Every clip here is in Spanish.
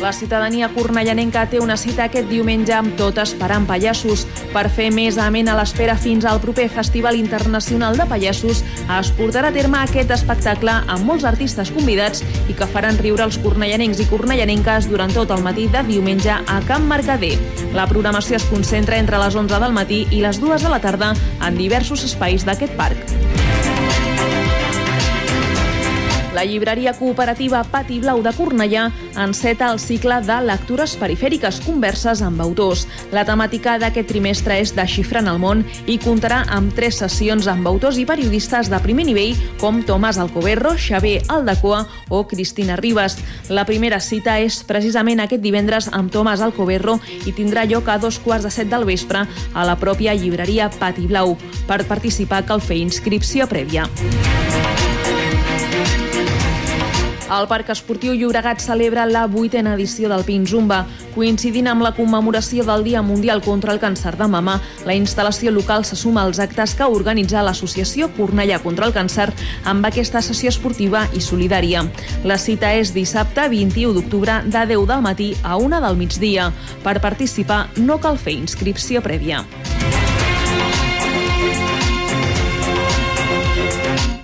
La ciutadania cornellanenca té una cita aquest diumenge amb tot esperant pallassos. Per fer més amena l'espera fins al proper Festival Internacional de Pallassos, es portarà a terme aquest espectacle amb molts artistes convidats i que faran riure els cornellanencs i cornellanenques durant tot el matí de diumenge a Camp Mercader. La programació es concentra entre les 11 del matí i les 2 de la tarda en diversos espais d'aquest parc. La llibreria cooperativa Pati Blau de Cornellà enceta el cicle de lectures perifèriques converses amb autors. La temàtica d'aquest trimestre és Desxifrant el món i comptarà amb tres sessions amb autors i periodistes de primer nivell com Tomàs Alcoberro, Xavier Aldacoa o Cristina Ribas. La primera cita és precisament aquest divendres amb Tomàs Alcoberro i tindrà lloc a dos quarts de set del vespre a la pròpia llibreria Pati Blau. Per participar cal fer inscripció prèvia. El Parc Esportiu Llobregat celebra la vuitena edició del Pin Zumba. Coincidint amb la commemoració del Dia Mundial contra el Càncer de Mama, la instal·lació local se suma als actes que organitza l'Associació Cornellà contra el Càncer amb aquesta sessió esportiva i solidària. La cita és dissabte 21 d'octubre de 10 del matí a 1 del migdia. Per participar no cal fer inscripció prèvia.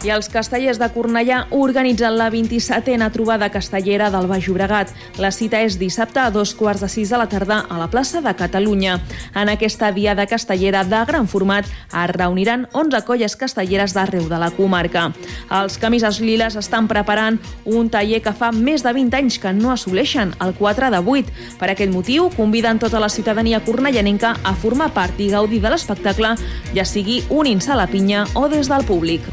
I els castellers de Cornellà organitzen la 27a trobada castellera del Baix Llobregat. La cita és dissabte a dos quarts de sis de la tarda a la plaça de Catalunya. En aquesta diada castellera de gran format es reuniran 11 colles castelleres d'arreu de la comarca. Els camises liles estan preparant un taller que fa més de 20 anys que no assoleixen, el 4 de 8. Per aquest motiu, conviden tota la ciutadania cornellanenca a formar part i gaudir de l'espectacle, ja sigui unint-se a la pinya o des del públic.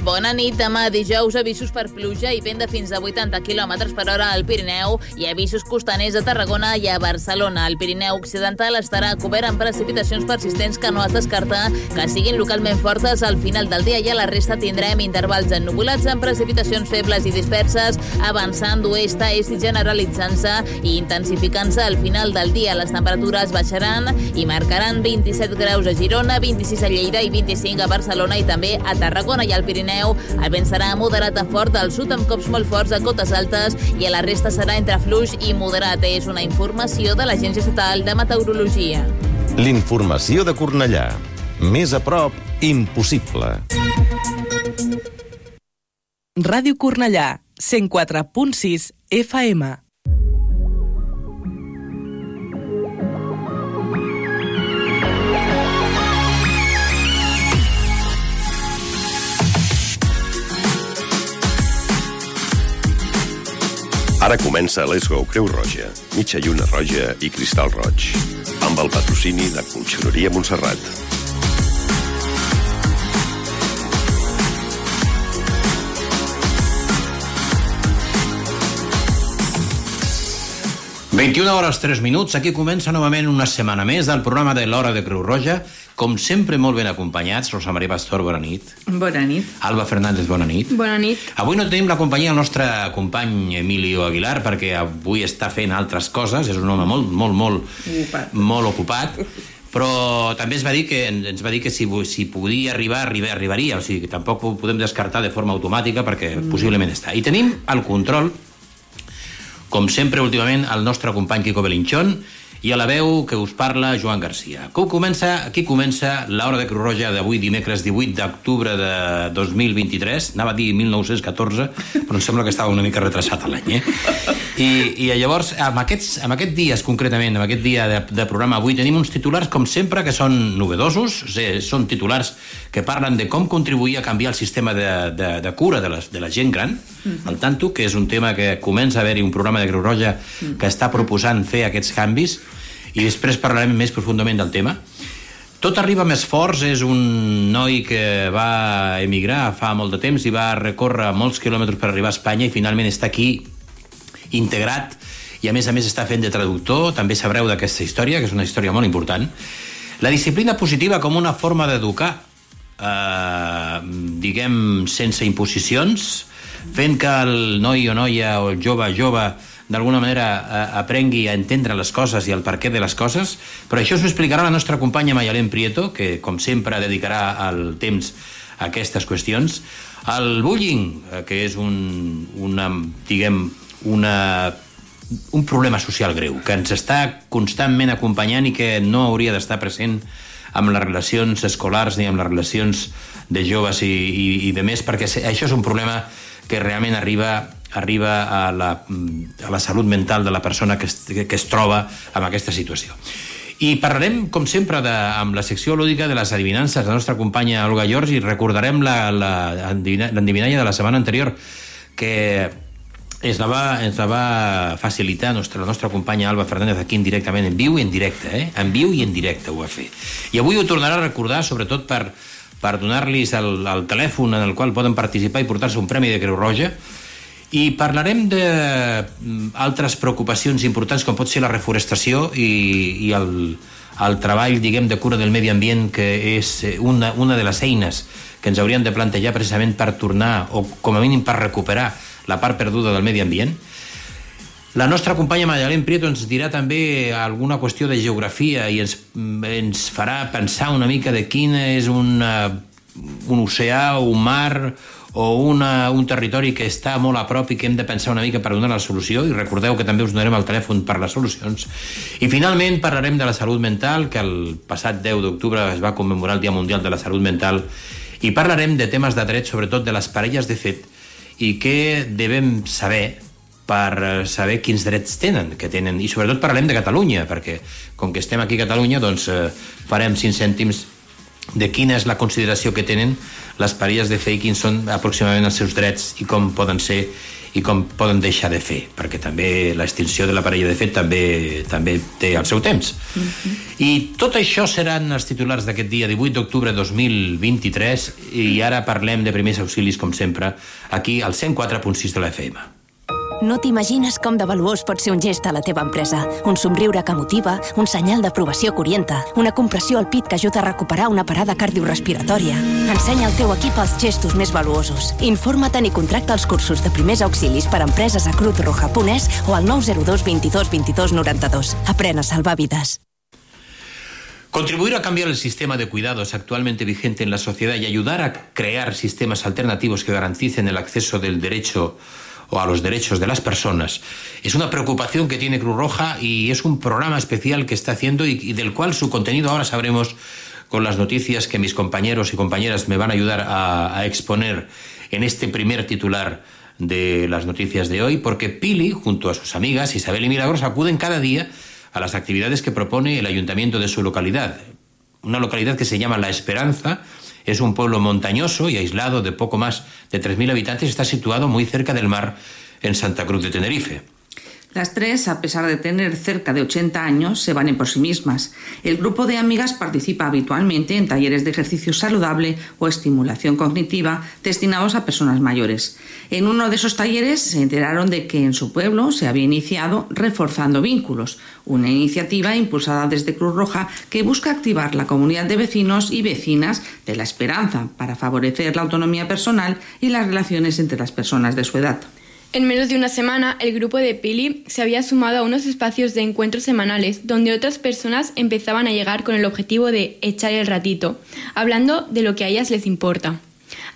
Bona nit. Demà dijous avisos per pluja i vent de fins a 80 km per hora al Pirineu i avisos costaners a Tarragona i a Barcelona. El Pirineu Occidental estarà cobert amb precipitacions persistents que no es descarta que siguin localment fortes al final del dia i a la resta tindrem intervals ennubulats amb precipitacions febles i disperses avançant d'oest a est i generalitzant-se i intensificant-se al final del dia. Les temperatures baixaran i marcaran 27 graus a Girona, 26 a Lleida i 25 a Barcelona i també a Tarragona i al Pirineu Pirineu. El vent serà moderat a fort al sud amb cops molt forts a cotes altes i a la resta serà entre fluix i moderat. És una informació de l'Agència Estatal de Meteorologia. L'informació de Cornellà. Més a prop, impossible. Ràdio Cornellà, 104.6 FM. Ara comença Let's Go Creu Roja, mitja lluna roja i cristal roig, amb el patrocini de Conxeroria Montserrat. ...21 hores 3 minuts, aquí comença novament una setmana més del programa de l'Hora de Creu Roja, com sempre molt ben acompanyats. Rosa Maria Pastor, bona nit. Bona nit. Alba Fernández, bona nit. Bona nit. Avui no tenim la companyia del nostre company Emilio Aguilar, perquè avui està fent altres coses, és un home molt, molt, molt Ocupat. molt ocupat, però també es va dir que ens va dir que si, si podia arribar, arribar, arribaria, o sigui que tampoc ho podem descartar de forma automàtica perquè mm. possiblement està. I tenim el control, com sempre últimament, el nostre company Quico Belinchón, i a la veu que us parla Joan Garcia. Com comença, aquí comença l'hora de Creu Roja d'avui, dimecres 18 d'octubre de 2023. Anava a dir 1914, però em sembla que estava una mica retrasat l'any, eh? I, I llavors, amb aquests, amb aquest dies concretament, amb aquest dia de, de programa avui, tenim uns titulars, com sempre, que són novedosos, o sigui, són titulars que parlen de com contribuir a canviar el sistema de, de, de cura de la, de la gent gran, al tanto, que és un tema que comença a haver-hi un programa de Creu Roja que està proposant fer aquests canvis, i després parlarem més profundament del tema. Tot arriba més forts és un noi que va emigrar fa molt de temps i va recórrer molts quilòmetres per arribar a Espanya i finalment està aquí integrat i a més a més està fent de traductor, també sabreu d'aquesta història, que és una història molt important. La disciplina positiva com una forma d'educar, eh, diguem, sense imposicions, fent que el noi o noia o el jove jove d'alguna manera eh, aprengui a entendre les coses i el perquè de les coses, però això us ho explicarà la nostra companya Mayalén Prieto, que com sempre dedicarà el temps a aquestes qüestions. El bullying, eh, que és un, una, diguem, una, un problema social greu, que ens està constantment acompanyant i que no hauria d'estar present amb les relacions escolars ni amb les relacions de joves i, i, i de més, perquè això és un problema que realment arriba arriba a la, a la salut mental de la persona que es, que es troba en aquesta situació. I parlarem, com sempre, de, amb la secció lúdica de les adivinances de la nostra companya Olga George i recordarem l'endivinalla de la setmana anterior que ens la va, ens la va facilitar nostra, la nostra companya Alba Fernández aquí en directament, en viu i en directe, eh? en viu i en directe ho va fer. I avui ho tornarà a recordar, sobretot per, per donar-los el, el telèfon en el qual poden participar i portar-se un premi de Creu Roja, i parlarem d'altres mm, preocupacions importants com pot ser la reforestació i, i el, el treball, diguem, de cura del medi ambient que és eh, una, una de les eines que ens hauríem de plantejar precisament per tornar o com a mínim per recuperar la part perduda del medi ambient. La nostra companya Madeleine Prieto ens dirà també alguna qüestió de geografia i ens, ens farà pensar una mica de quin és una, un oceà, un mar o una, un territori que està molt a prop i que hem de pensar una mica per donar la solució. I recordeu que també us donarem el telèfon per les solucions. I finalment parlarem de la salut mental que el passat 10 d'octubre es va commemorar el Dia Mundial de la Salut Mental. I parlarem de temes de dret sobretot de les parelles de fet. I què devem saber per saber quins drets tenen, que tenen. I sobretot parlarem de Catalunya, perquè com que estem aquí a Catalunya, doncs eh, farem 5 cèntims de quina és la consideració que tenen les parelles de fer i quins són aproximadament els seus drets i com poden ser i com poden deixar de fer, perquè també l'extinció de la parella de fet també també té el seu temps. Mm -hmm. I tot això seran els titulars d'aquest dia 18 d'octubre 2023 i ara parlem de primers auxilis com sempre aquí al 104.6 de la FM. No t'imagines com de valuós pot ser un gest a la teva empresa. Un somriure que motiva, un senyal d'aprovació que orienta, una compressió al pit que ajuda a recuperar una parada cardiorrespiratòria. Ensenya al teu equip els gestos més valuosos. Informa't i contracta els cursos de primers auxilis per a empreses a cruzroja.es o al 902 22 22 92. Aprèn a salvar vides. Contribuir a cambiar el sistema de cuidados actualmente vigente en la sociedad y ayudar a crear sistemas alternativos que garanticen el acceso del derecho o a los derechos de las personas. Es una preocupación que tiene Cruz Roja y es un programa especial que está haciendo y, del cual su contenido ahora sabremos con las noticias que mis compañeros y compañeras me van a ayudar a, a exponer en este primer titular de las noticias de hoy, porque Pili, junto a sus amigas Isabel y Milagros, acuden cada día a las actividades que propone el ayuntamiento de su localidad. Una localidad que se llama La Esperanza, Es un pueblo montañoso y aislado de poco más de 3.000 habitantes. Está situado muy cerca del mar en Santa Cruz de Tenerife. Las tres, a pesar de tener cerca de 80 años, se valen por sí mismas. El grupo de amigas participa habitualmente en talleres de ejercicio saludable o estimulación cognitiva destinados a personas mayores. En uno de esos talleres se enteraron de que en su pueblo se había iniciado Reforzando Vínculos, una iniciativa impulsada desde Cruz Roja que busca activar la comunidad de vecinos y vecinas de la esperanza para favorecer la autonomía personal y las relaciones entre las personas de su edad. En menos de una semana, el grupo de Pili se había sumado a unos espacios de encuentros semanales donde otras personas empezaban a llegar con el objetivo de echar el ratito, hablando de lo que a ellas les importa.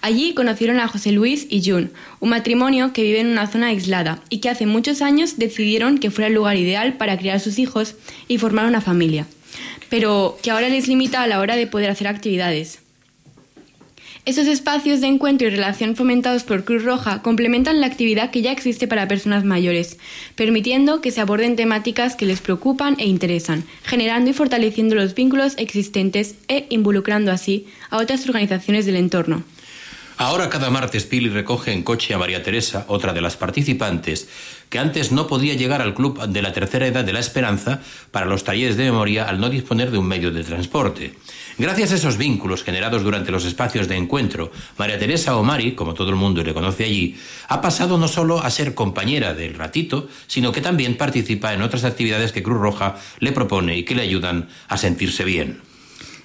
Allí conocieron a José Luis y Jun, un matrimonio que vive en una zona aislada y que hace muchos años decidieron que fuera el lugar ideal para criar sus hijos y formar una familia, pero que ahora les limita a la hora de poder hacer actividades. Esos espacios de encuentro y relación fomentados por Cruz Roja complementan la actividad que ya existe para personas mayores, permitiendo que se aborden temáticas que les preocupan e interesan, generando y fortaleciendo los vínculos existentes e involucrando así a otras organizaciones del entorno. Ahora cada martes Pili recoge en coche a María Teresa, otra de las participantes, que antes no podía llegar al club de la tercera edad de la esperanza para los talleres de memoria al no disponer de un medio de transporte. Gracias a esos vínculos generados durante los espacios de encuentro, María Teresa Omari, como todo el mundo le conoce allí, ha pasado no solo a ser compañera del ratito, sino que también participa en otras actividades que Cruz Roja le propone y que le ayudan a sentirse bien.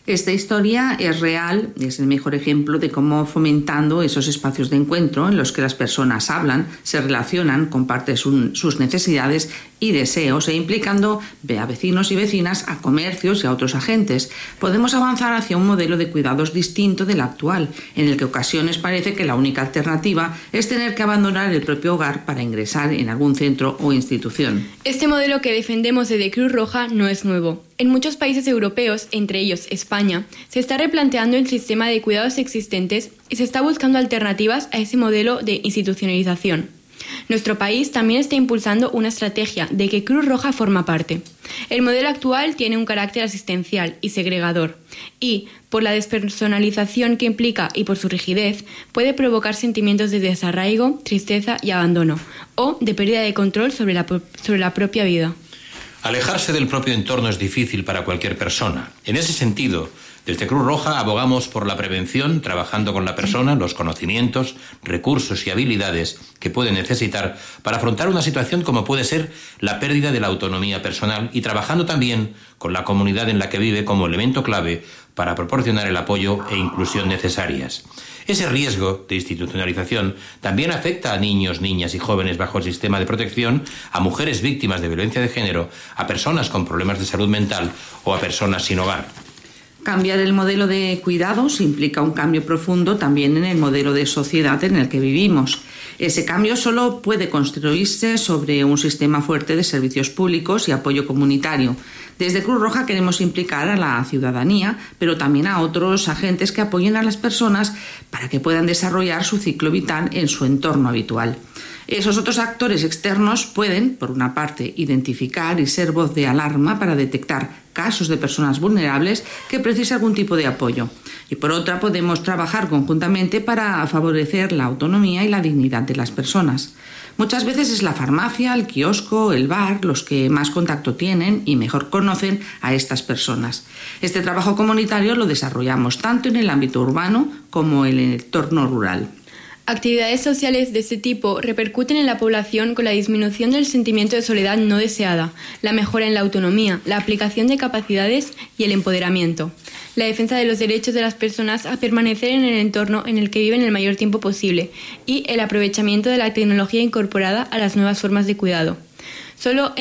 Esta historia es real, es el mejor ejemplo de cómo fomentando esos espacios de encuentro en los que las personas hablan, se relacionan, comparten sus necesidades y deseos e implicando a vecinos y vecinas, a comercios y a otros agentes, podemos avanzar hacia un modelo de cuidados distinto del actual, en el que ocasiones parece que la única alternativa es tener que abandonar el propio hogar para ingresar en algún centro o institución. Este modelo que defendemos desde Cruz Roja no es nuevo. En muchos países europeos, entre ellos España, se está replanteando el sistema de cuidados existentes y se está buscando alternativas a ese modelo de institucionalización. Nuestro país también está impulsando una estrategia de que Cruz Roja forma parte. El modelo actual tiene un carácter asistencial y segregador y, por la despersonalización que implica y por su rigidez, puede provocar sentimientos de desarraigo, tristeza y abandono o de pérdida de control sobre la, sobre la propia vida. Alejarse del propio entorno es difícil para cualquier persona. En ese sentido, desde Cruz Roja abogamos por la prevención, trabajando con la persona, los conocimientos, recursos y habilidades que puede necesitar para afrontar una situación como puede ser la pérdida de la autonomía personal y trabajando también con la comunidad en la que vive como elemento clave para proporcionar el apoyo e inclusión necesarias. Ese riesgo de institucionalización también afecta a niños, niñas y jóvenes bajo el sistema de protección, a mujeres víctimas de violencia de género, a personas con problemas de salud mental o a personas sin hogar. Cambiar el modelo de cuidados implica un cambio profundo también en el modelo de sociedad en el que vivimos. Ese cambio solo puede construirse sobre un sistema fuerte de servicios públicos y apoyo comunitario. Desde Cruz Roja queremos implicar a la ciudadanía, pero también a otros agentes que apoyen a las personas para que puedan desarrollar su ciclo vital en su entorno habitual. Esos otros actores externos pueden, por una parte, identificar y ser voz de alarma para detectar casos de personas vulnerables que precisan algún tipo de apoyo. Y por otra, podemos trabajar conjuntamente para favorecer la autonomía y la dignidad de las personas. Muchas veces es la farmacia, el kiosco, el bar los que más contacto tienen y mejor conocen a estas personas. Este trabajo comunitario lo desarrollamos tanto en el ámbito urbano como en el entorno rural. Actividades sociales de este tipo repercuten en la población con la disminución del sentimiento de soledad no deseada, la mejora en la autonomía, la aplicación de capacidades y el empoderamiento, la defensa de los derechos de las personas a permanecer en el entorno en el que viven el mayor tiempo posible y el aprovechamiento de la tecnología incorporada a las nuevas formas de cuidado. Solo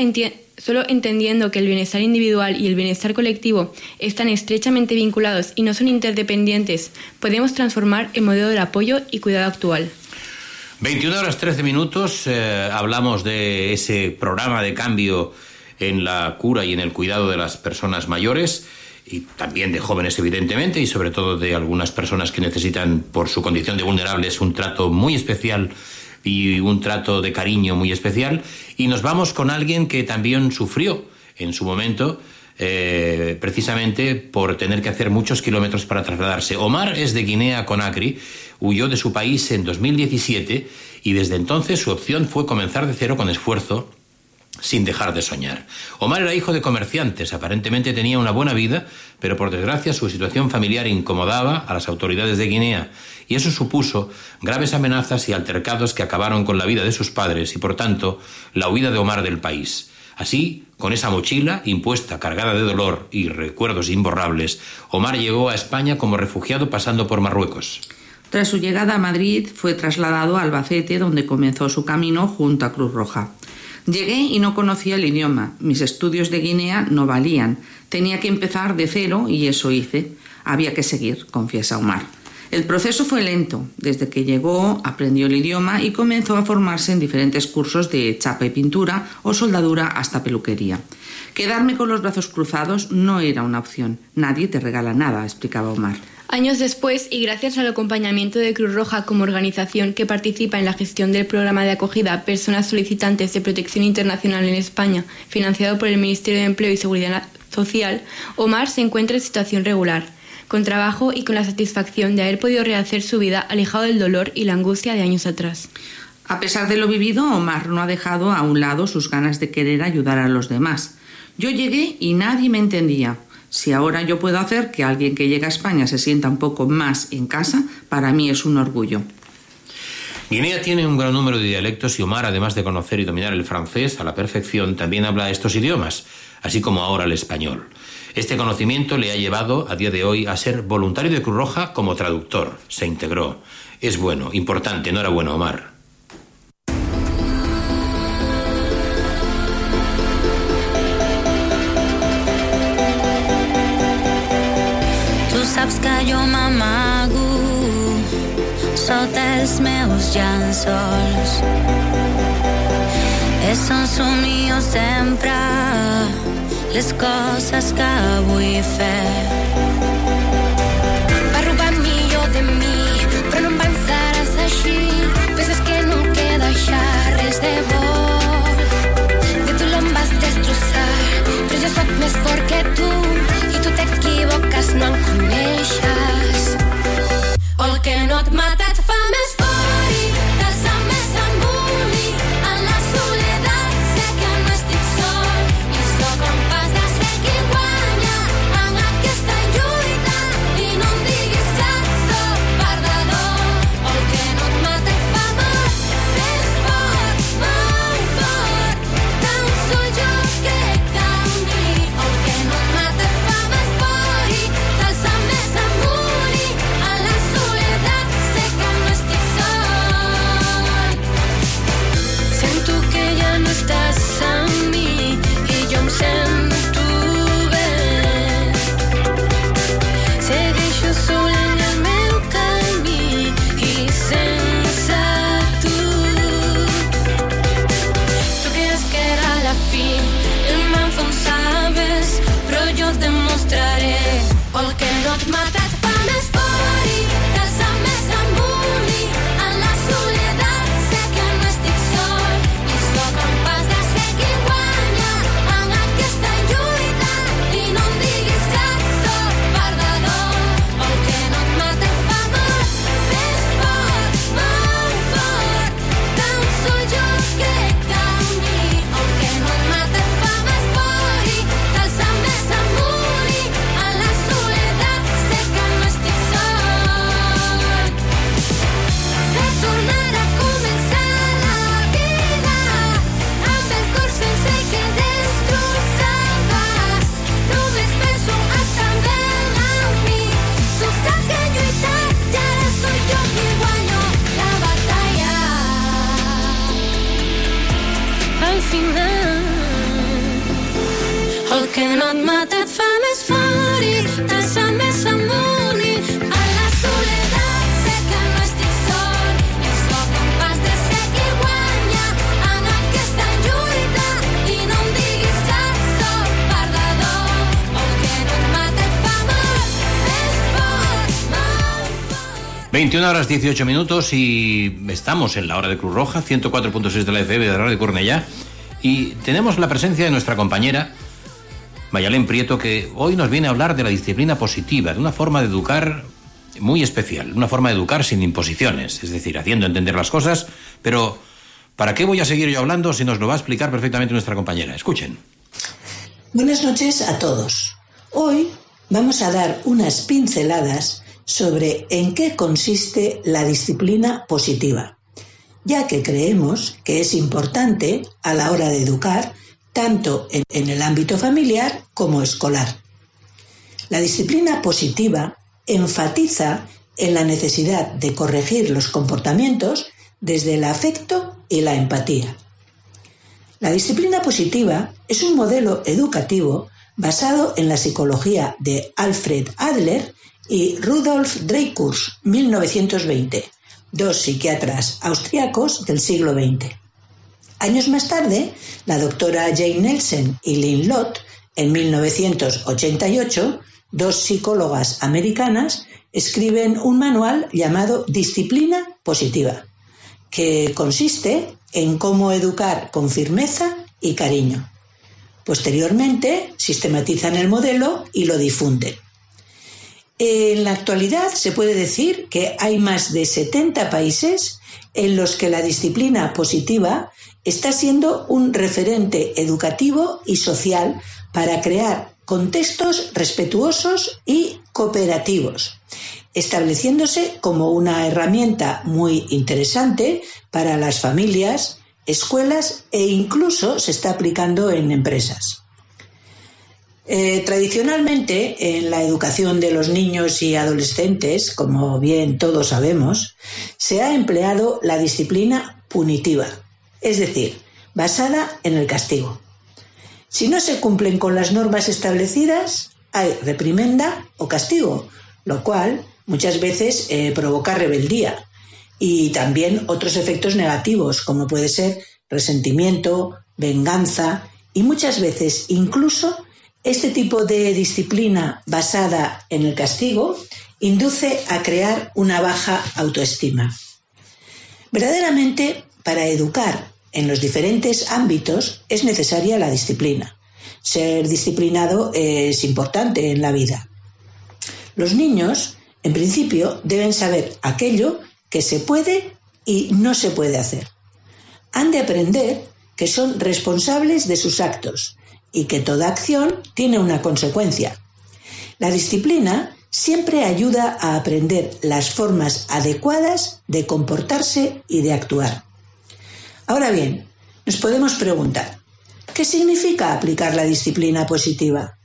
Solo entendiendo que el bienestar individual y el bienestar colectivo están estrechamente vinculados y no son interdependientes, podemos transformar el modelo de apoyo y cuidado actual. 21 horas 13 minutos, eh, hablamos de ese programa de cambio en la cura y en el cuidado de las personas mayores y también de jóvenes evidentemente y sobre todo de algunas personas que necesitan por su condición de vulnerables un trato muy especial y un trato de cariño muy especial. Y nos vamos con alguien que también sufrió en su momento. Eh, precisamente por tener que hacer muchos kilómetros para trasladarse. Omar es de Guinea Conakry, huyó de su país en 2017 y desde entonces su opción fue comenzar de cero con esfuerzo sin dejar de soñar. Omar era hijo de comerciantes, aparentemente tenía una buena vida, pero por desgracia su situación familiar incomodaba a las autoridades de Guinea y eso supuso graves amenazas y altercados que acabaron con la vida de sus padres y por tanto la huida de Omar del país. Así, con esa mochila impuesta cargada de dolor y recuerdos imborrables, Omar llegó a España como refugiado pasando por Marruecos. Tras su llegada a Madrid, fue trasladado a Albacete, donde comenzó su camino junto a Cruz Roja. Llegué y no conocía el idioma. Mis estudios de Guinea no valían. Tenía que empezar de cero y eso hice. Había que seguir, confiesa Omar. El proceso fue lento. Desde que llegó, aprendió el idioma y comenzó a formarse en diferentes cursos de chapa y pintura o soldadura hasta peluquería. Quedarme con los brazos cruzados no era una opción. Nadie te regala nada, explicaba Omar. Años después, y gracias al acompañamiento de Cruz Roja como organización que participa en la gestión del programa de acogida a personas solicitantes de protección internacional en España, financiado por el Ministerio de Empleo y Seguridad Social, Omar se encuentra en situación regular. con trabajo y con la satisfacción de haber podido rehacer su vida alejado del dolor y la angustia de años atrás. A pesar de lo vivido, Omar no ha dejado a un lado sus ganas de querer ayudar a los demás. Yo llegué y nadie me entendía. Si ahora yo puedo hacer que alguien que llega a España se sienta un poco más en casa, para mí es un orgullo. Guinea tiene un gran número de dialectos y Omar, además de conocer y dominar el francés a la perfección, también habla estos idiomas, así como ahora el español. Este conocimiento le ha llevado a día de hoy a ser voluntario de Cruz Roja como traductor. Se integró. Es bueno, importante, enhorabuena, Omar. amago solta els meus llençols. És un somio sempre les coses que vull fer. Va robar millor de mi però no em pensaràs així. Penses que no queda ja res de bo. De tu l'em vas destrossar però jo sóc més fort que tu. Ques no en coneixes o el que no et mata demostraré. O el que no et 21 horas 18 minutos y estamos en la hora de Cruz Roja, 104.6 de la FM de Radio Cornellá. Y tenemos la presencia de nuestra compañera Mayalén Prieto, que hoy nos viene a hablar de la disciplina positiva, de una forma de educar muy especial, una forma de educar sin imposiciones, es decir, haciendo entender las cosas, pero ¿para qué voy a seguir yo hablando si nos lo va a explicar perfectamente nuestra compañera? Escuchen. Buenas noches a todos. Hoy vamos a dar unas pinceladas sobre en qué consiste la disciplina positiva, ya que creemos que es importante a la hora de educar tanto en, el ámbito familiar como escolar. La disciplina positiva enfatiza en la necesidad de corregir los comportamientos desde el afecto y la empatía. La disciplina positiva es un modelo educativo basado en la psicología de Alfred Adler y Rudolf Dreikurs, 1920, dos psiquiatras austriacos del siglo XX. Años más tarde, la doctora Jane Nelson y Lynn Lott, en 1988, dos psicólogas americanas, escriben un manual llamado Disciplina Positiva, que consiste en cómo educar con firmeza y cariño. Posteriormente, sistematizan el modelo y lo difunden. En la actualidad se puede decir que hay más de 70 países en los que la disciplina positiva está siendo un referente educativo y social para crear contextos respetuosos y cooperativos, estableciéndose como una herramienta muy interesante para las familias, escuelas e incluso se está aplicando en empresas. Eh, tradicionalmente, en la educación de los niños y adolescentes, como bien todos sabemos, se ha empleado la disciplina punitiva, es decir, basada en el castigo. Si no se cumplen con las normas establecidas, hay reprimenda o castigo, lo cual muchas veces eh, provoca rebeldía y también otros efectos negativos, como puede ser resentimiento, venganza y muchas veces incluso este tipo de disciplina basada en el castigo induce a crear una baja autoestima. Verdaderamente, para educar en los diferentes ámbitos es necesaria la disciplina. Ser disciplinado es importante en la vida. Los niños, en principio, deben saber aquello que se puede y no se puede hacer. Han de aprender que son responsables de sus actos y que toda acción tiene una consecuencia. La disciplina siempre ayuda a aprender las formas adecuadas de comportarse y de actuar. Ahora bien, nos podemos preguntar, ¿qué significa aplicar la disciplina positiva?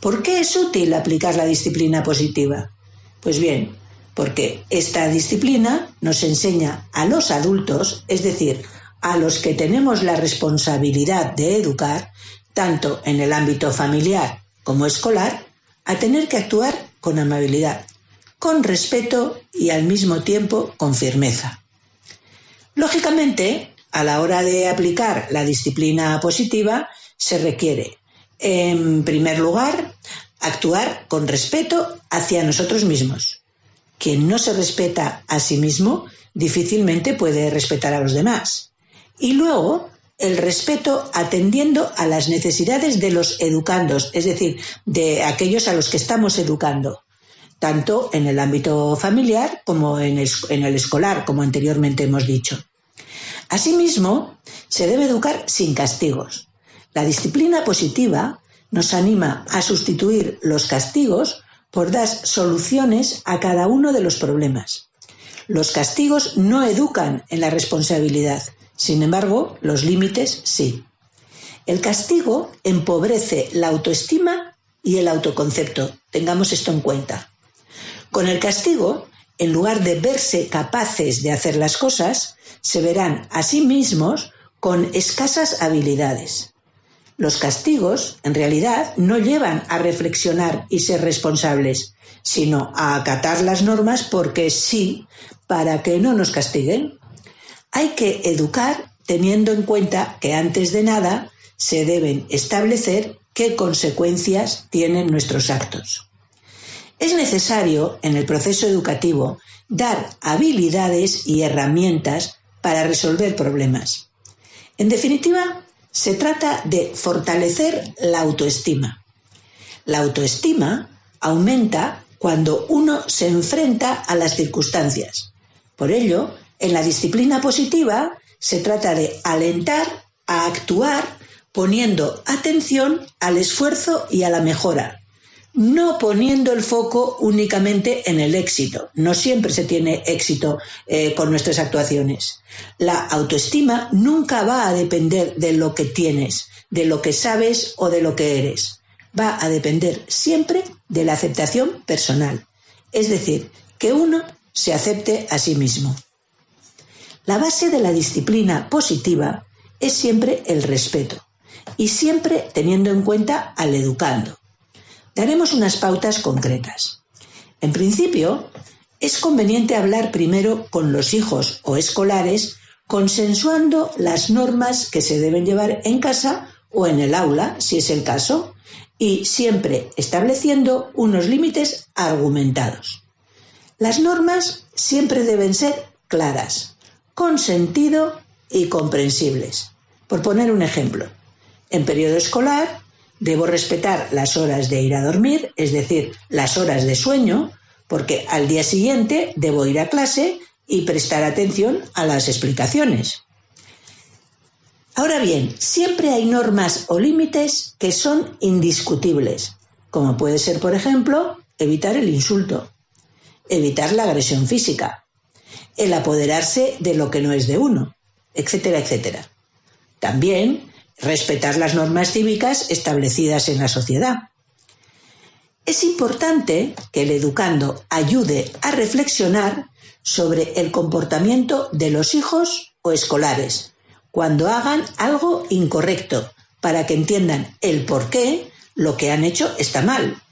¿Por qué es útil aplicar la disciplina positiva? Pues bien, porque esta disciplina nos enseña a los adultos, es decir, a los que tenemos la responsabilidad de educar, tanto en el ámbito familiar como escolar, a tener que actuar con amabilidad, con respeto y al mismo tiempo con firmeza. Lógicamente, a la hora de aplicar la disciplina positiva, se requiere, en primer lugar, actuar con respeto hacia nosotros mismos. Quien no se respeta a sí mismo difícilmente puede respetar a los demás. Y luego, el respeto atendiendo a las necesidades de los educandos, es decir, de aquellos a los que estamos educando, tanto en el ámbito familiar como en el, escolar, como anteriormente hemos dicho. Asimismo, se debe educar sin castigos. La disciplina positiva nos anima a sustituir los castigos por dar soluciones a cada uno de los problemas. Los castigos no educan en la responsabilidad, sin embargo, los límites sí. El castigo empobrece la autoestima y el autoconcepto. Tengamos esto en cuenta. Con el castigo, en lugar de verse capaces de hacer las cosas, se verán a sí mismos con escasas habilidades. Los castigos, en realidad, no llevan a reflexionar y ser responsables, sino a acatar las normas porque sí, para que no nos castiguen. Hay que educar teniendo en cuenta que antes de nada se deben establecer qué consecuencias tienen nuestros actos. Es necesario en el proceso educativo dar habilidades y herramientas para resolver problemas. En definitiva, se trata de fortalecer la autoestima. La autoestima aumenta cuando uno se enfrenta a las circunstancias. Por ello, en la disciplina positiva se trata de alentar a actuar poniendo atención al esfuerzo y a la mejora, no poniendo el foco únicamente en el éxito. No siempre se tiene éxito eh, con nuestras actuaciones. La autoestima nunca va a depender de lo que tienes, de lo que sabes o de lo que eres. Va a depender siempre de la aceptación personal. Es decir, que uno se acepte a sí mismo. La base de la disciplina positiva es siempre el respeto y siempre teniendo en cuenta al educando. Daremos unas pautas concretas. En principio, es conveniente hablar primero con los hijos o escolares consensuando las normas que se deben llevar en casa o en el aula, si es el caso, y siempre estableciendo unos límites argumentados. Las normas siempre deben ser claras, con sentido y comprensibles. Por poner un ejemplo, en periodo escolar Debo respetar las horas de ir a dormir, es decir, las horas de sueño, porque al día siguiente debo ir a clase y prestar atención a las explicaciones. Ahora bien, siempre hay normas o límites que son indiscutibles, como puede ser, por ejemplo, evitar el insulto, evitar la agresión física, el apoderarse de lo que no es de uno, etcétera, etcétera. También respetar las normas cívicas establecidas en la sociedad. Es importante que el educando ayude a reflexionar sobre el comportamiento de los hijos o escolares cuando hagan algo incorrecto, para que entiendan el por qué lo que han hecho está mal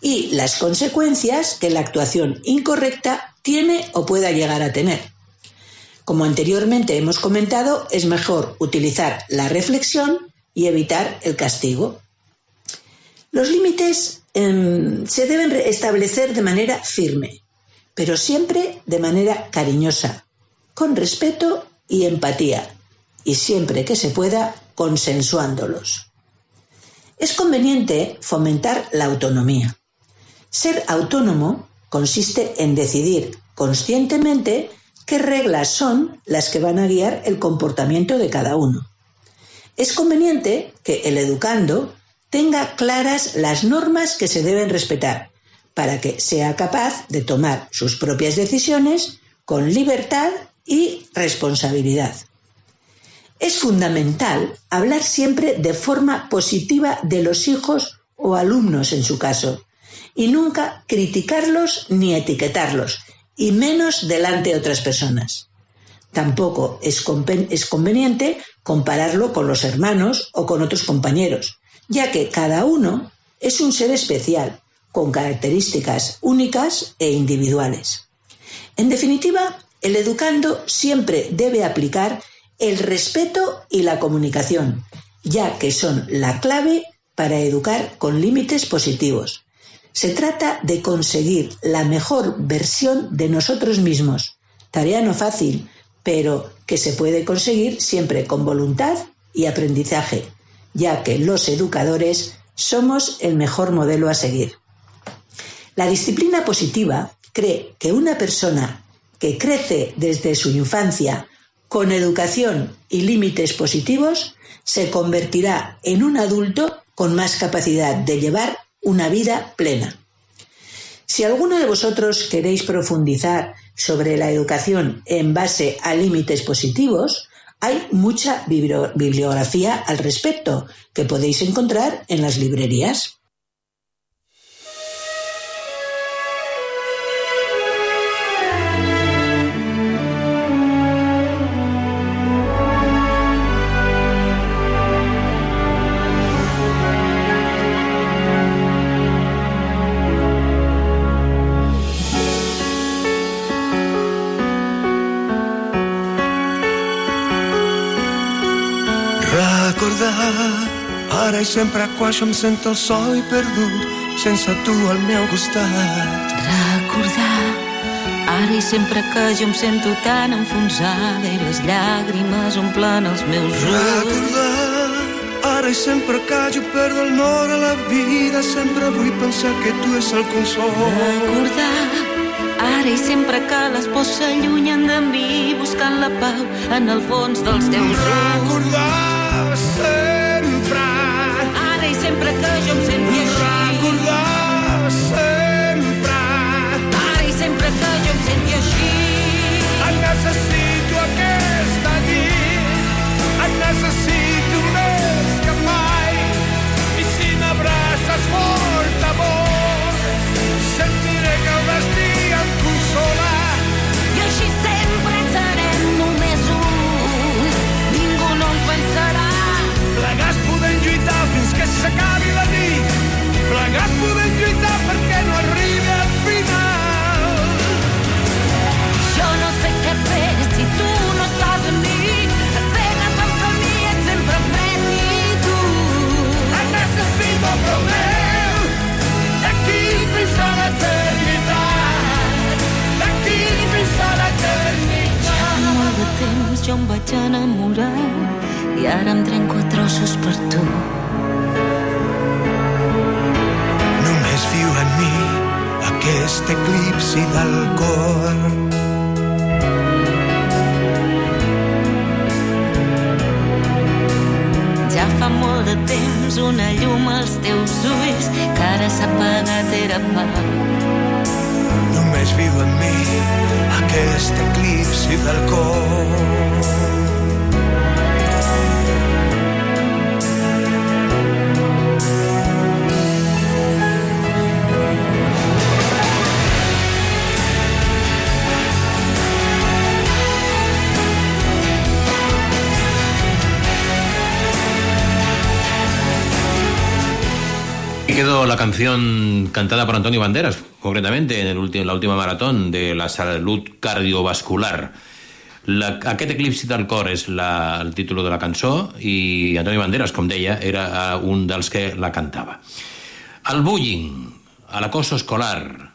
y las consecuencias que la actuación incorrecta tiene o pueda llegar a tener. Como anteriormente hemos comentado, es mejor utilizar la reflexión y evitar el castigo. Los límites em, se deben establecer de manera firme, pero siempre de manera cariñosa, con respeto y empatía, y siempre que se pueda, consensuándolos. Es conveniente fomentar la autonomía. Ser autónomo consiste en decidir conscientemente qué reglas son las que van a guiar el comportamiento de cada uno. Es conveniente que el educando tenga claras las normas que se deben respetar para que sea capaz de tomar sus propias decisiones con libertad y responsabilidad. Es fundamental hablar siempre de forma positiva de los hijos o alumnos en su caso, y nunca criticarlos ni etiquetarlos, y menos delante de otras personas. Tampoco es, conveniente compararlo con los hermanos o con otros compañeros, ya que cada uno es un ser especial, con características únicas e individuales. En definitiva, el educando siempre debe aplicar el respeto y la comunicación, ya que son la clave para educar con límites positivos. Se trata de conseguir la mejor versión de nosotros mismos. Tarea no fácil, pero que se puede conseguir siempre con voluntad y aprendizaje, ya que los educadores somos el mejor modelo a seguir. La disciplina positiva cree que una persona que crece desde su infancia con educación y límites positivos se convertirá en un adulto con más capacidad de llevar una vida plena. Si alguno de vosotros queréis profundizar sobre la educación en base a límites positivos, hay mucha bibliografía al respecto que podéis encontrar en las librerías. Ara i sempre quan jo em sento el sol i perdut, sense tu al meu costat. Recordar, ara i sempre que jo em sento tan enfonsada i les llàgrimes omplen els meus ulls. Recordar, ara i sempre que jo perdo el nord a la vida, sempre vull pensar que tu és el consol. Recordar, ara i sempre que les pors s'allunyen de mi buscant la pau en el fons dels teus ulls. Recordar sempre. Ara i sempre que jo Plegats podem lluitar perquè no arribi al final. Jo no sé què fer si tu no estàs amb mi Encega't el camí és sempre fred i dur Et necessito prop meu, d'aquí fins a l'eternitat. D'aquí fins a l'eternitat. Fa molt de temps jo em vaig enamorar i ara em trenco a trossos per tu. Aquest eclipsi del cor. Ja fa molt de temps una llum als teus ulls que ara s'ha apagat era pa. Només viu en mi aquest eclipsi del cor. Canción cantada por Antonio Banderas, concretamente en el ulti- la última maratón de la salud cardiovascular. La, aquest eclipsi del cor és la, el títol de la cançó i Antonio Banderas, com deia, era un dels que la cantava. El bullying, el acoso escolar,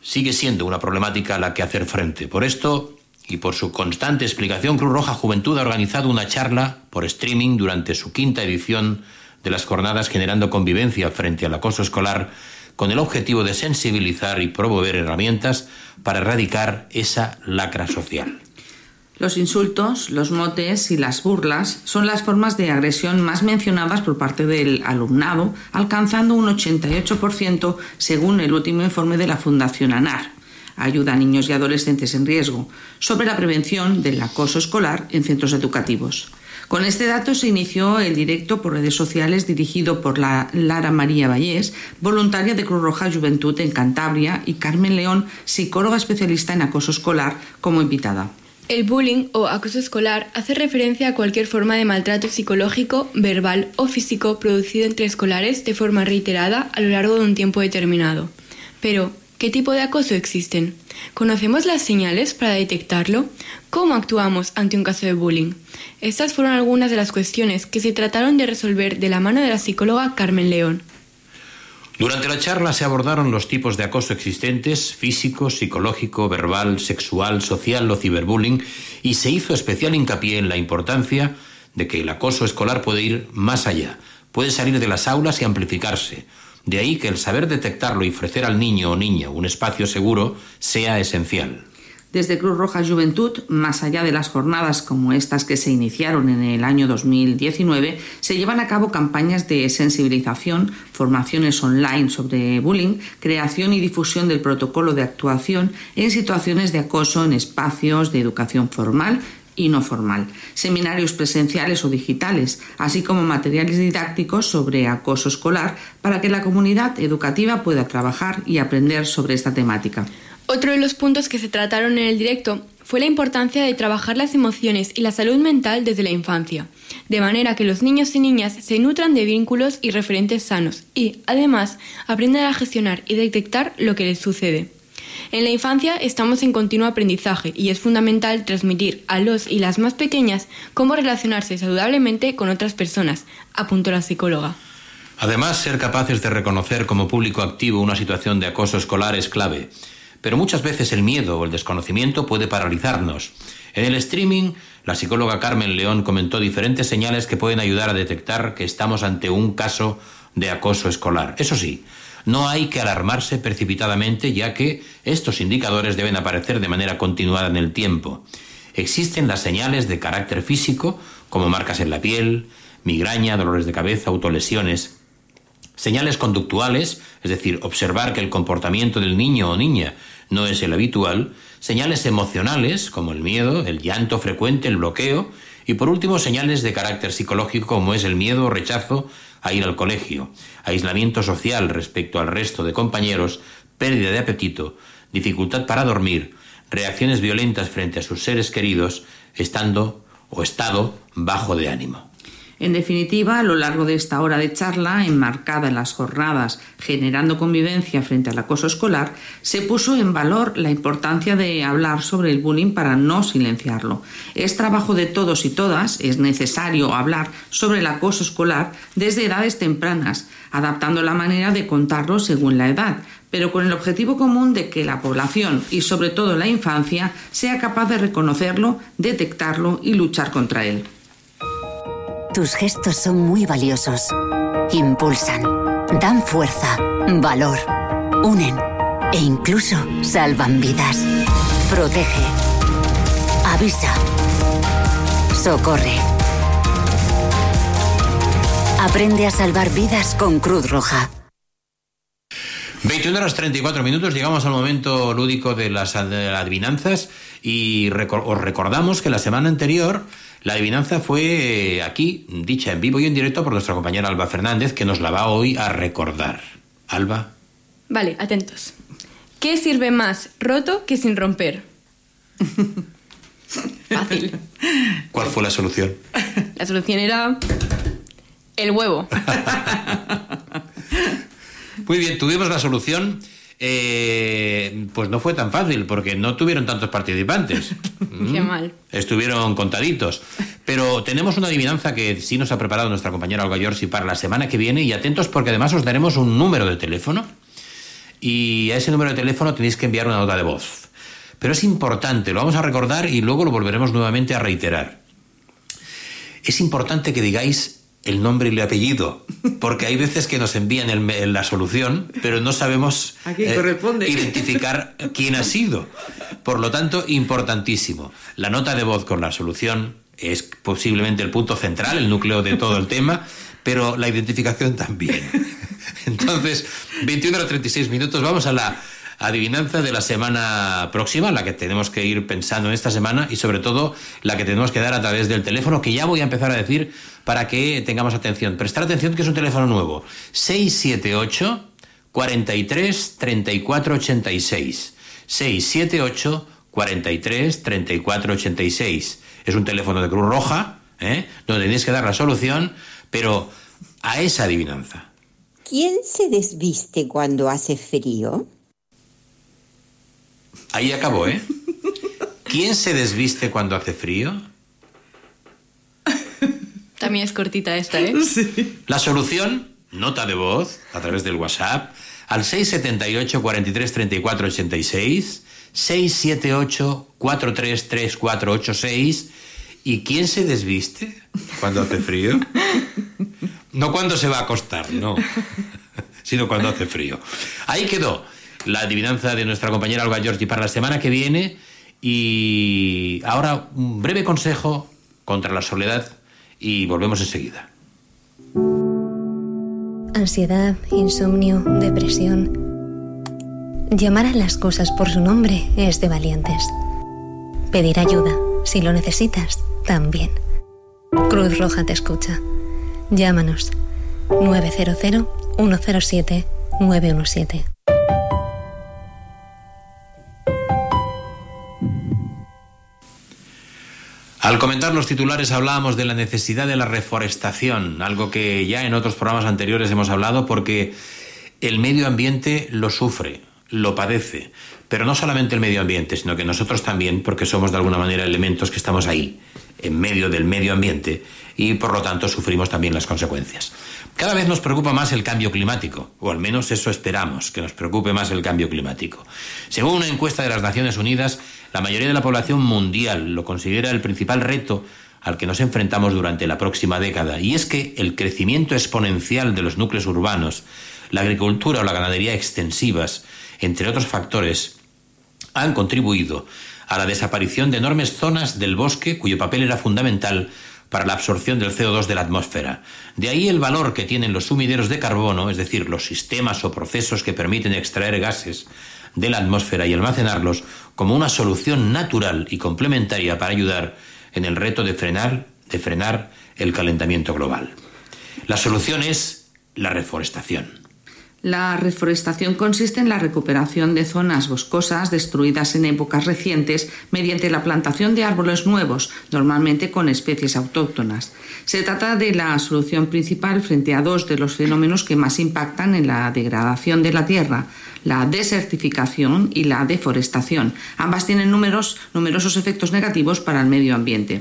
sigue siendo una problemática a la que hacer frente. Por esto y por su constante explicación, Cruz Roja Juventud ha organizado una charla por streaming durante su quinta edición de las jornadas generando convivencia frente al acoso escolar con el objetivo de sensibilizar y promover herramientas para erradicar esa lacra social. Los insultos, los motes y las burlas son las formas de agresión más mencionadas por parte del alumnado, alcanzando un 88% según el último informe de la Fundación ANAR, Ayuda a Niños y Adolescentes en Riesgo, sobre la prevención del acoso escolar en centros educativos. Con este dato se inició el directo por redes sociales dirigido por la Lara María Vallés, voluntaria de Cruz Roja Juventud en Cantabria, y Carmen León, psicóloga especialista en acoso escolar, como invitada. El bullying o acoso escolar hace referencia a cualquier forma de maltrato psicológico, verbal o físico producido entre escolares de forma reiterada a lo largo de un tiempo determinado. Pero, ¿qué tipo de acoso existen? ¿Conocemos las señales para detectarlo? ¿Cómo actuamos ante un caso de bullying? Estas fueron algunas de las cuestiones que se trataron de resolver de la mano de la psicóloga Carmen León. Durante la charla se abordaron los tipos de acoso existentes, físico, psicológico, verbal, sexual, social o ciberbullying, y se hizo especial hincapié en la importancia de que el acoso escolar puede ir más allá, puede salir de las aulas y amplificarse. De ahí que el saber detectarlo y ofrecer al niño o niña un espacio seguro sea esencial. Desde Cruz Roja Juventud, más allá de las jornadas como estas que se iniciaron en el año 2019, se llevan a cabo campañas de sensibilización, formaciones online sobre bullying, creación y difusión del protocolo de actuación en situaciones de acoso en espacios de educación formal y no formal, seminarios presenciales o digitales, así como materiales didácticos sobre acoso escolar para que la comunidad educativa pueda trabajar y aprender sobre esta temática. Otro de los puntos que se trataron en el directo fue la importancia de trabajar las emociones y la salud mental desde la infancia, de manera que los niños y niñas se nutran de vínculos y referentes sanos y, además, aprendan a gestionar y detectar lo que les sucede. En la infancia estamos en continuo aprendizaje y es fundamental transmitir a los y las más pequeñas cómo relacionarse saludablemente con otras personas, apuntó la psicóloga. Además, ser capaces de reconocer como público activo una situación de acoso escolar es clave. Pero muchas veces el miedo o el desconocimiento puede paralizarnos. En el streaming, la psicóloga Carmen León comentó diferentes señales que pueden ayudar a detectar que estamos ante un caso de acoso escolar. Eso sí, no hay que alarmarse precipitadamente ya que estos indicadores deben aparecer de manera continuada en el tiempo. Existen las señales de carácter físico, como marcas en la piel, migraña, dolores de cabeza, autolesiones. Señales conductuales, es decir, observar que el comportamiento del niño o niña no es el habitual, señales emocionales, como el miedo, el llanto frecuente, el bloqueo, y por último señales de carácter psicológico, como es el miedo o rechazo a ir al colegio, aislamiento social respecto al resto de compañeros, pérdida de apetito, dificultad para dormir, reacciones violentas frente a sus seres queridos, estando o estado bajo de ánimo. En definitiva, a lo largo de esta hora de charla, enmarcada en las jornadas Generando Convivencia frente al acoso escolar, se puso en valor la importancia de hablar sobre el bullying para no silenciarlo. Es trabajo de todos y todas, es necesario hablar sobre el acoso escolar desde edades tempranas, adaptando la manera de contarlo según la edad, pero con el objetivo común de que la población y sobre todo la infancia sea capaz de reconocerlo, detectarlo y luchar contra él. Tus gestos son muy valiosos. Impulsan, dan fuerza, valor, unen, e incluso salvan vidas. Protege. Avisa. Socorre. Aprende a salvar vidas con Cruz Roja. 21 horas 34 minutos, llegamos al momento lúdico de las adivinanzas y os recordamos que la semana anterior la adivinanza fue eh, aquí, dicha en vivo y en directo por nuestra compañera Alba Fernández, que nos la va hoy a recordar. Alba, Vale, atentos. ¿Qué sirve más roto que sin romper? Fácil. ¿cuál fue la solución? La solución era el huevo. Muy bien, tuvimos la solución. Eh, pues no fue tan fácil porque no tuvieron tantos participantes. Qué Mm. mal. Estuvieron contaditos. Pero tenemos una adivinanza que sí nos ha preparado nuestra compañera Olga Yorsi para la semana que viene y atentos porque además os daremos un número de teléfono y a ese número de teléfono tenéis que enviar una nota de voz. Pero es importante, lo vamos a recordar y luego lo volveremos nuevamente a reiterar. Es importante que digáis el nombre y el apellido, porque hay veces que nos envían el la solución, pero no sabemos ¿A quién corresponde? identificar quién ha sido. Por lo tanto, importantísimo. La nota de voz con la solución es posiblemente el punto central, el núcleo de todo el tema, pero la identificación también. Entonces, 21 a 36 minutos, vamos a la adivinanza de la semana próxima, la que tenemos que ir pensando en esta semana y sobre todo la que tenemos que dar a través del teléfono, que ya voy a empezar a decir para que tengamos atención. Prestar atención que es un teléfono nuevo. 678 43 34 86. 678 43 34 86. Es un teléfono de Cruz Roja, ¿eh? donde tenéis que dar la solución, pero a esa adivinanza. ¿Quién se desviste cuando hace frío? Ahí acabó, ¿eh? ¿Quién se desviste cuando hace frío? También es cortita esta, ¿eh? La solución, nota de voz a través del WhatsApp al 678 43 34 86, 678 43 34 86. ¿Y quién se desviste cuando hace frío? No cuando se va a acostar, no, sino cuando hace frío. Ahí quedó la adivinanza de nuestra compañera Olga Giorgi para la semana que viene. Y ahora un breve consejo contra la soledad y volvemos enseguida. Ansiedad, insomnio, depresión. Llamar a las cosas por su nombre es de valientes. Pedir ayuda, si lo necesitas, también. Cruz Roja te escucha. Llámanos 900 107 917. Al comentar los titulares hablábamos de la necesidad de la reforestación, algo que ya en otros programas anteriores hemos hablado porque el medio ambiente lo sufre, lo padece, pero no solamente el medio ambiente, sino que nosotros también, porque somos de alguna manera elementos que estamos ahí, en medio del medio ambiente, y por lo tanto sufrimos también las consecuencias. Cada vez nos preocupa más el cambio climático, o al menos eso esperamos, que nos preocupe más el cambio climático. Según una encuesta de las Naciones Unidas, la mayoría de la población mundial lo considera el principal reto al que nos enfrentamos durante la próxima década, y es que el crecimiento exponencial de los núcleos urbanos, la agricultura o la ganadería extensivas, entre otros factores, han contribuido a la desaparición de enormes zonas del bosque cuyo papel era fundamental para la absorción del CO2 de la atmósfera. De ahí el valor que tienen los sumideros de carbono, es decir, los sistemas o procesos que permiten extraer gases de la atmósfera y almacenarlos como una solución natural y complementaria para ayudar en el reto de frenar, de frenar el calentamiento global. La solución es la reforestación. La reforestación consiste en la recuperación de zonas boscosas destruidas en épocas recientes mediante la plantación de árboles nuevos, normalmente con especies autóctonas. Se trata de la solución principal frente a dos de los fenómenos que más impactan en la degradación de la tierra, la desertificación y la deforestación. Ambas tienen numerosos efectos negativos para el medio ambiente.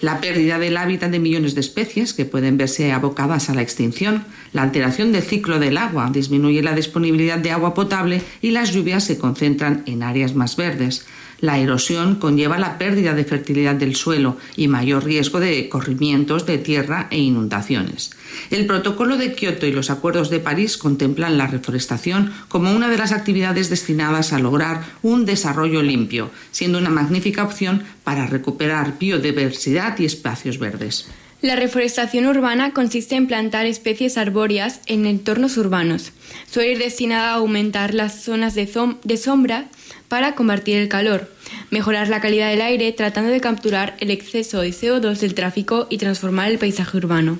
La pérdida del hábitat de millones de especies que pueden verse abocadas a la extinción, la alteración del ciclo del agua disminuye la disponibilidad de agua potable y las lluvias se concentran en áreas más verdes. La erosión conlleva la pérdida de fertilidad del suelo y mayor riesgo de corrimientos de tierra e inundaciones. El protocolo de Kioto y los acuerdos de París contemplan la reforestación como una de las actividades destinadas a lograr un desarrollo limpio, siendo una magnífica opción para recuperar biodiversidad y espacios verdes. La reforestación urbana consiste en plantar especies arbóreas en entornos urbanos. Suele ir destinada a aumentar las zonas de, som- de sombra para combatir el calor, mejorar la calidad del aire tratando de capturar el exceso de CO2 del tráfico y transformar el paisaje urbano.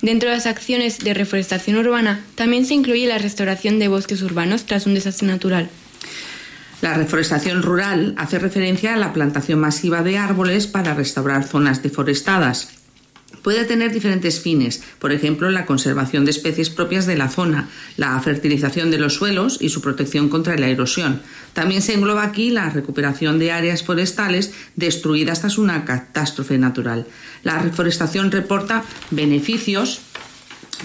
Dentro de las acciones de reforestación urbana también se incluye la restauración de bosques urbanos tras un desastre natural. La reforestación rural hace referencia a la plantación masiva de árboles para restaurar zonas deforestadas. Puede tener diferentes fines, por ejemplo, la conservación de especies propias de la zona, la fertilización de los suelos y su protección contra la erosión. También se engloba aquí la recuperación de áreas forestales destruidas tras una catástrofe natural. La reforestación reporta beneficios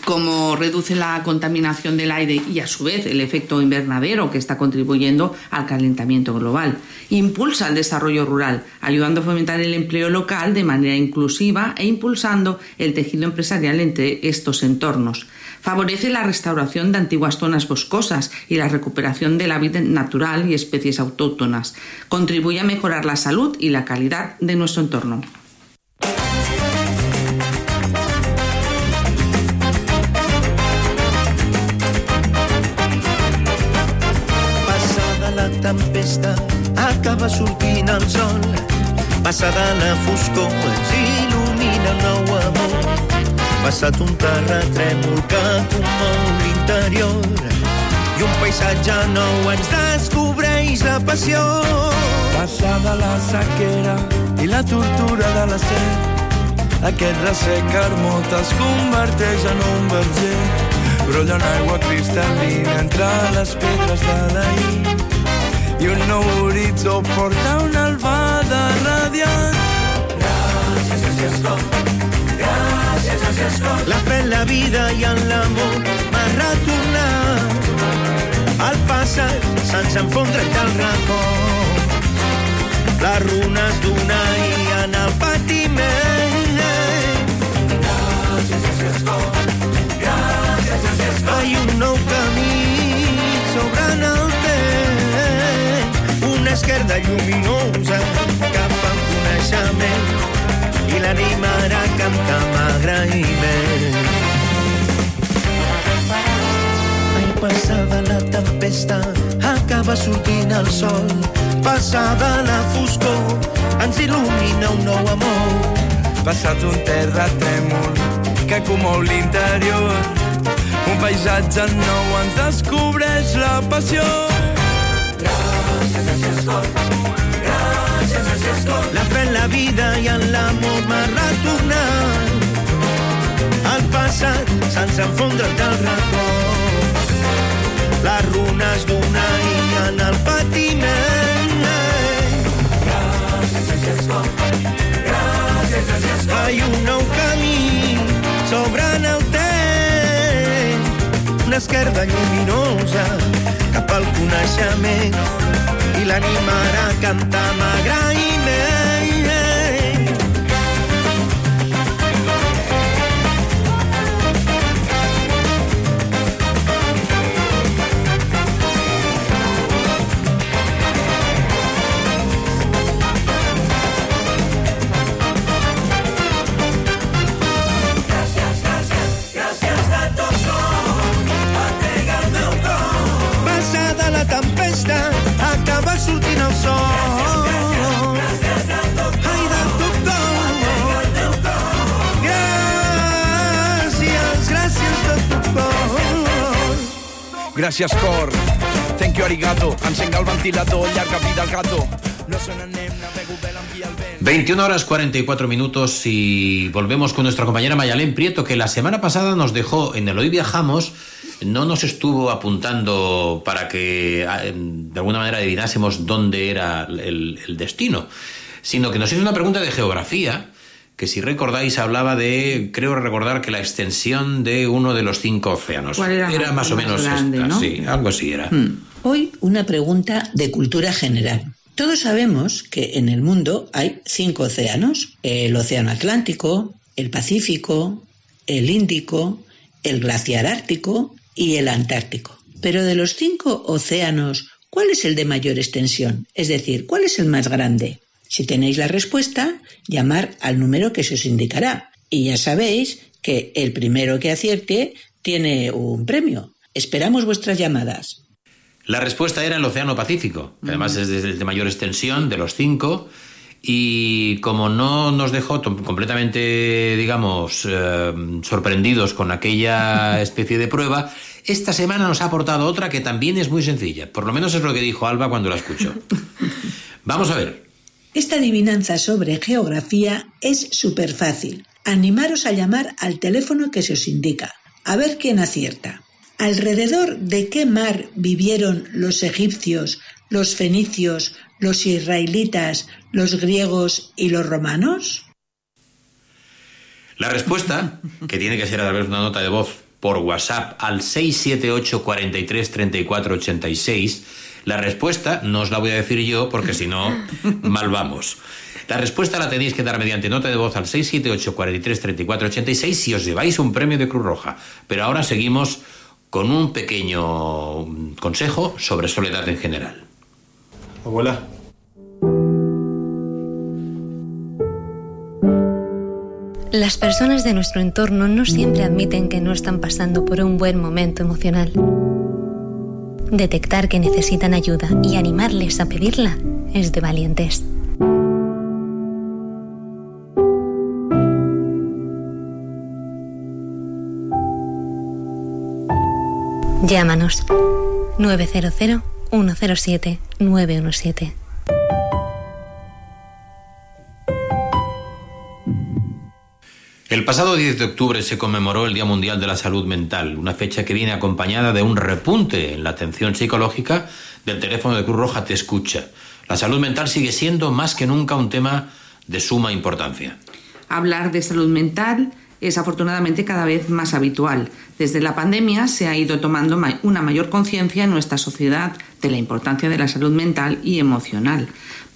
como reduce la contaminación del aire y a su vez el efecto invernadero que está contribuyendo al calentamiento global. Impulsa el desarrollo rural, ayudando a fomentar el empleo local de manera inclusiva e impulsando el tejido empresarial entre estos entornos. Favorece la restauración de antiguas zonas boscosas y la recuperación del hábitat natural y especies autóctonas. Contribuye a mejorar la salud y la calidad de nuestro entorno. Tempesta, acaba sortint el sol. Passada la foscor, ens il·lumina el nou amor. Passat un terratrèmol que comou l'interior i un paisatge nou ens descobreix la passió. Passada la sequera i la tortura de la set, aquest ressec hermot es converteix en un verger. Brolla en aigua cristal·lina entre les pedres de l'ahir i un nou horitzó porta una albada radiant. Gràcies, gràcies, com. Gràcies, gràcies, com. La fe en la vida i en l'amor m'ha retornat al passat sense enfondre't del record. Les runes d'una i en el patiment. Gràcies, gràcies, com. Gràcies, gràcies, com. Ai, un nou camí esquerda lluminosa cap al coneixement i l'animarà a cantar amb agraïment. Ai, passada la tempesta, acaba sortint el sol. Passada la foscor, ens il·lumina un nou amor. Passat un terratrèmol que comou l'interior, un paisatge nou ens descobreix la passió. La fe en la vida i en l'amor m'ha retornat al passat sense enfondre't del record. Les runes d'una i en el patiment. Gràcies, com. Gràcies. Ai, un nou camí s'obre en el. Una esquerda lluminosa cap al coneixement i l'animarà a cantar Gràcies, cor. Thank you, arigato. Encenga el ventilador, llarga vida al gato. No se n'anem, navego bé l'envia el vent. 21 horas 44 minutos y volvemos con nuestra compañera Mayalén Prieto, que la semana pasada nos dejó en el Hoy Viajamos, no nos estuvo apuntando para que ah, em, de alguna manera adivinásemos dónde era el, el destino, sino que nos hizo una pregunta de geografía, que si recordáis hablaba de, creo recordar que la extensión de uno de los cinco océanos. ¿Cuál era más más o menos grande, esta, no? sí, algo así era. Hmm. Hoy una pregunta de cultura general. Todos sabemos que en el mundo hay cinco océanos, el Océano Atlántico, el Pacífico, el Índico, el Glaciar Ártico y el Antártico. Pero de los cinco océanos, ¿cuál es el de mayor extensión? Es decir, ¿cuál es el más grande? Si tenéis la respuesta, llamar al número que se os indicará. Y ya sabéis que el primero que acierte tiene un premio. Esperamos vuestras llamadas. La respuesta era el Océano Pacífico. Además es de, de mayor extensión de los cinco. Y como no nos dejó completamente, digamos, eh, sorprendidos con aquella especie de prueba, esta semana nos ha aportado otra que también es muy sencilla. Por lo menos es lo que dijo Alba cuando la escuchó. Vamos a ver. Esta adivinanza sobre geografía es súper fácil. Animaros a llamar al teléfono que se os indica. A ver quién acierta. ¿Alrededor de qué mar vivieron los egipcios, los fenicios, los israelitas, los griegos y los romanos? La respuesta, que tiene que ser a través de una nota de voz por WhatsApp al 678 43 34 86, la respuesta no os la voy a decir yo porque si no, mal vamos. La respuesta la tenéis que dar mediante nota de voz al 678 43 34 86 si os lleváis un premio de Cruz Roja. Pero ahora seguimos con un pequeño mm, consejo sobre soledad en general. Abuela. Las personas de nuestro entorno no siempre admiten que no están pasando por un buen momento emocional. Detectar que necesitan ayuda y animarles a pedirla es de valientes. Llámanos 900 107 917. El pasado 10 de octubre se conmemoró el Día Mundial de la Salud Mental, una fecha que viene acompañada de un repunte en la atención psicológica del teléfono de Cruz Roja Te Escucha. La salud mental sigue siendo más que nunca un tema de suma importancia. Hablar de salud mental es afortunadamente cada vez más habitual. Desde la pandemia se ha ido tomando ma- una mayor conciencia en nuestra sociedad de la importancia de la salud mental y emocional.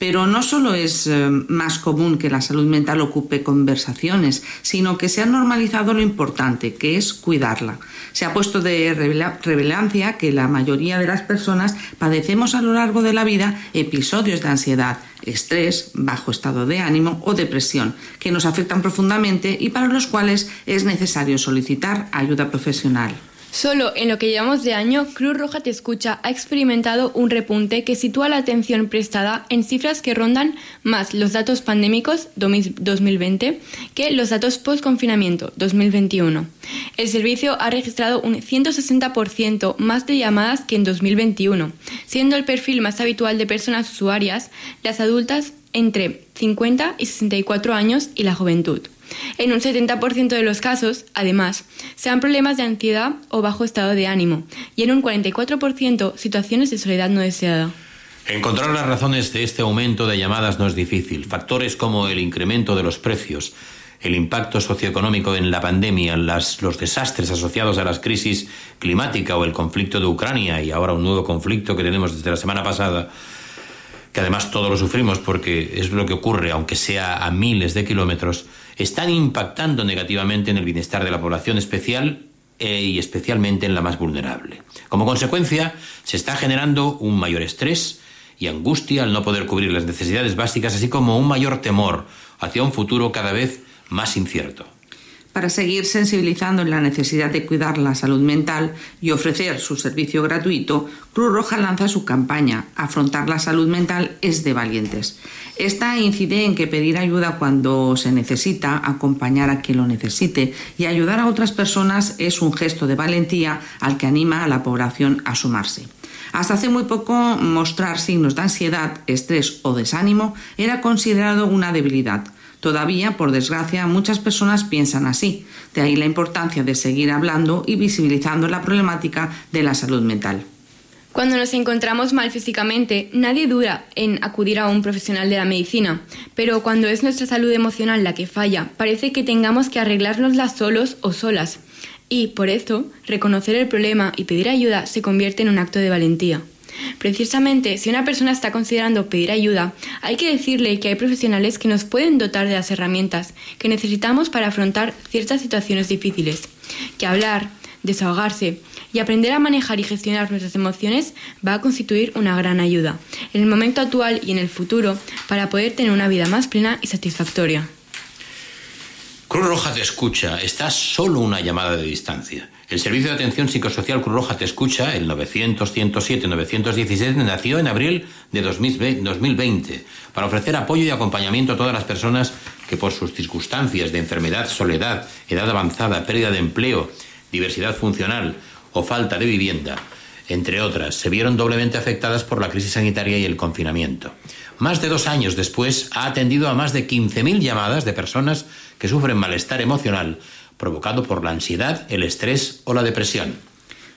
Pero no solo es eh, más común que la salud mental ocupe conversaciones, sino que se ha normalizado lo importante, que es cuidarla. Se ha puesto de revela- relevancia que la mayoría de las personas padecemos a lo largo de la vida episodios de ansiedad, estrés, bajo estado de ánimo o depresión, que nos afectan profundamente y para los cuales es necesario solicitar ayuda profesional. Solo en lo que llevamos de año, Cruz Roja Te Escucha ha experimentado un repunte que sitúa la atención prestada en cifras que rondan más los datos pandémicos 2020 que los datos post-confinamiento 2021. El servicio ha registrado un 160% más de llamadas que en 2021, siendo el perfil más habitual de personas usuarias las adultas entre 50 y 64 años y la juventud. En un 70% de los casos, además, se dan problemas de ansiedad o bajo estado de ánimo, y en un 44% situaciones de soledad no deseada. Encontrar las razones de este aumento de llamadas no es difícil. Factores como el incremento de los precios, el impacto socioeconómico en la pandemia, los desastres asociados a las crisis climática o el conflicto de Ucrania y ahora un nuevo conflicto que tenemos desde la semana pasada, que además todos lo sufrimos porque es lo que ocurre, aunque sea a miles de kilómetros, están impactando negativamente en el bienestar de la población especial eh, y especialmente en la más vulnerable. Como consecuencia, se está generando un mayor estrés y angustia al no poder cubrir las necesidades básicas, así como un mayor temor hacia un futuro cada vez más incierto. Para seguir sensibilizando en la necesidad de cuidar la salud mental y ofrecer su servicio gratuito, Cruz Roja lanza su campaña Afrontar la salud mental es de valientes. Esta incide en que pedir ayuda cuando se necesita, acompañar a quien lo necesite y ayudar a otras personas es un gesto de valentía al que anima a la población a sumarse. Hasta hace muy poco mostrar signos de ansiedad, estrés o desánimo era considerado una debilidad. Todavía, por desgracia, muchas personas piensan así. De ahí la importancia de seguir hablando y visibilizando la problemática de la salud mental. Cuando nos encontramos mal físicamente, nadie dura en acudir a un profesional de la medicina, pero cuando es nuestra salud emocional la que falla, parece que tengamos que arreglárnosla solos o solas. Y, por eso, reconocer el problema y pedir ayuda se convierte en un acto de valentía. Precisamente, si una persona está considerando pedir ayuda, hay que decirle que hay profesionales que nos pueden dotar de las herramientas que necesitamos para afrontar ciertas situaciones difíciles, que hablar, desahogarse y aprender a manejar y gestionar nuestras emociones va a constituir una gran ayuda en el momento actual y en el futuro para poder tener una vida más plena y satisfactoria. Cruz Roja te escucha, está a solo una llamada de distancia. El Servicio de Atención Psicosocial Cruz Roja te escucha, el 900-107-917, nació en abril de 2020 para ofrecer apoyo y acompañamiento a todas las personas que por sus circunstancias de enfermedad, soledad, edad avanzada, pérdida de empleo, diversidad funcional o falta de vivienda, entre otras, se vieron doblemente afectadas por la crisis sanitaria y el confinamiento. Más de dos años después, ha atendido a más de 15.000 llamadas de personas que sufren malestar emocional provocado por la ansiedad, el estrés o la depresión.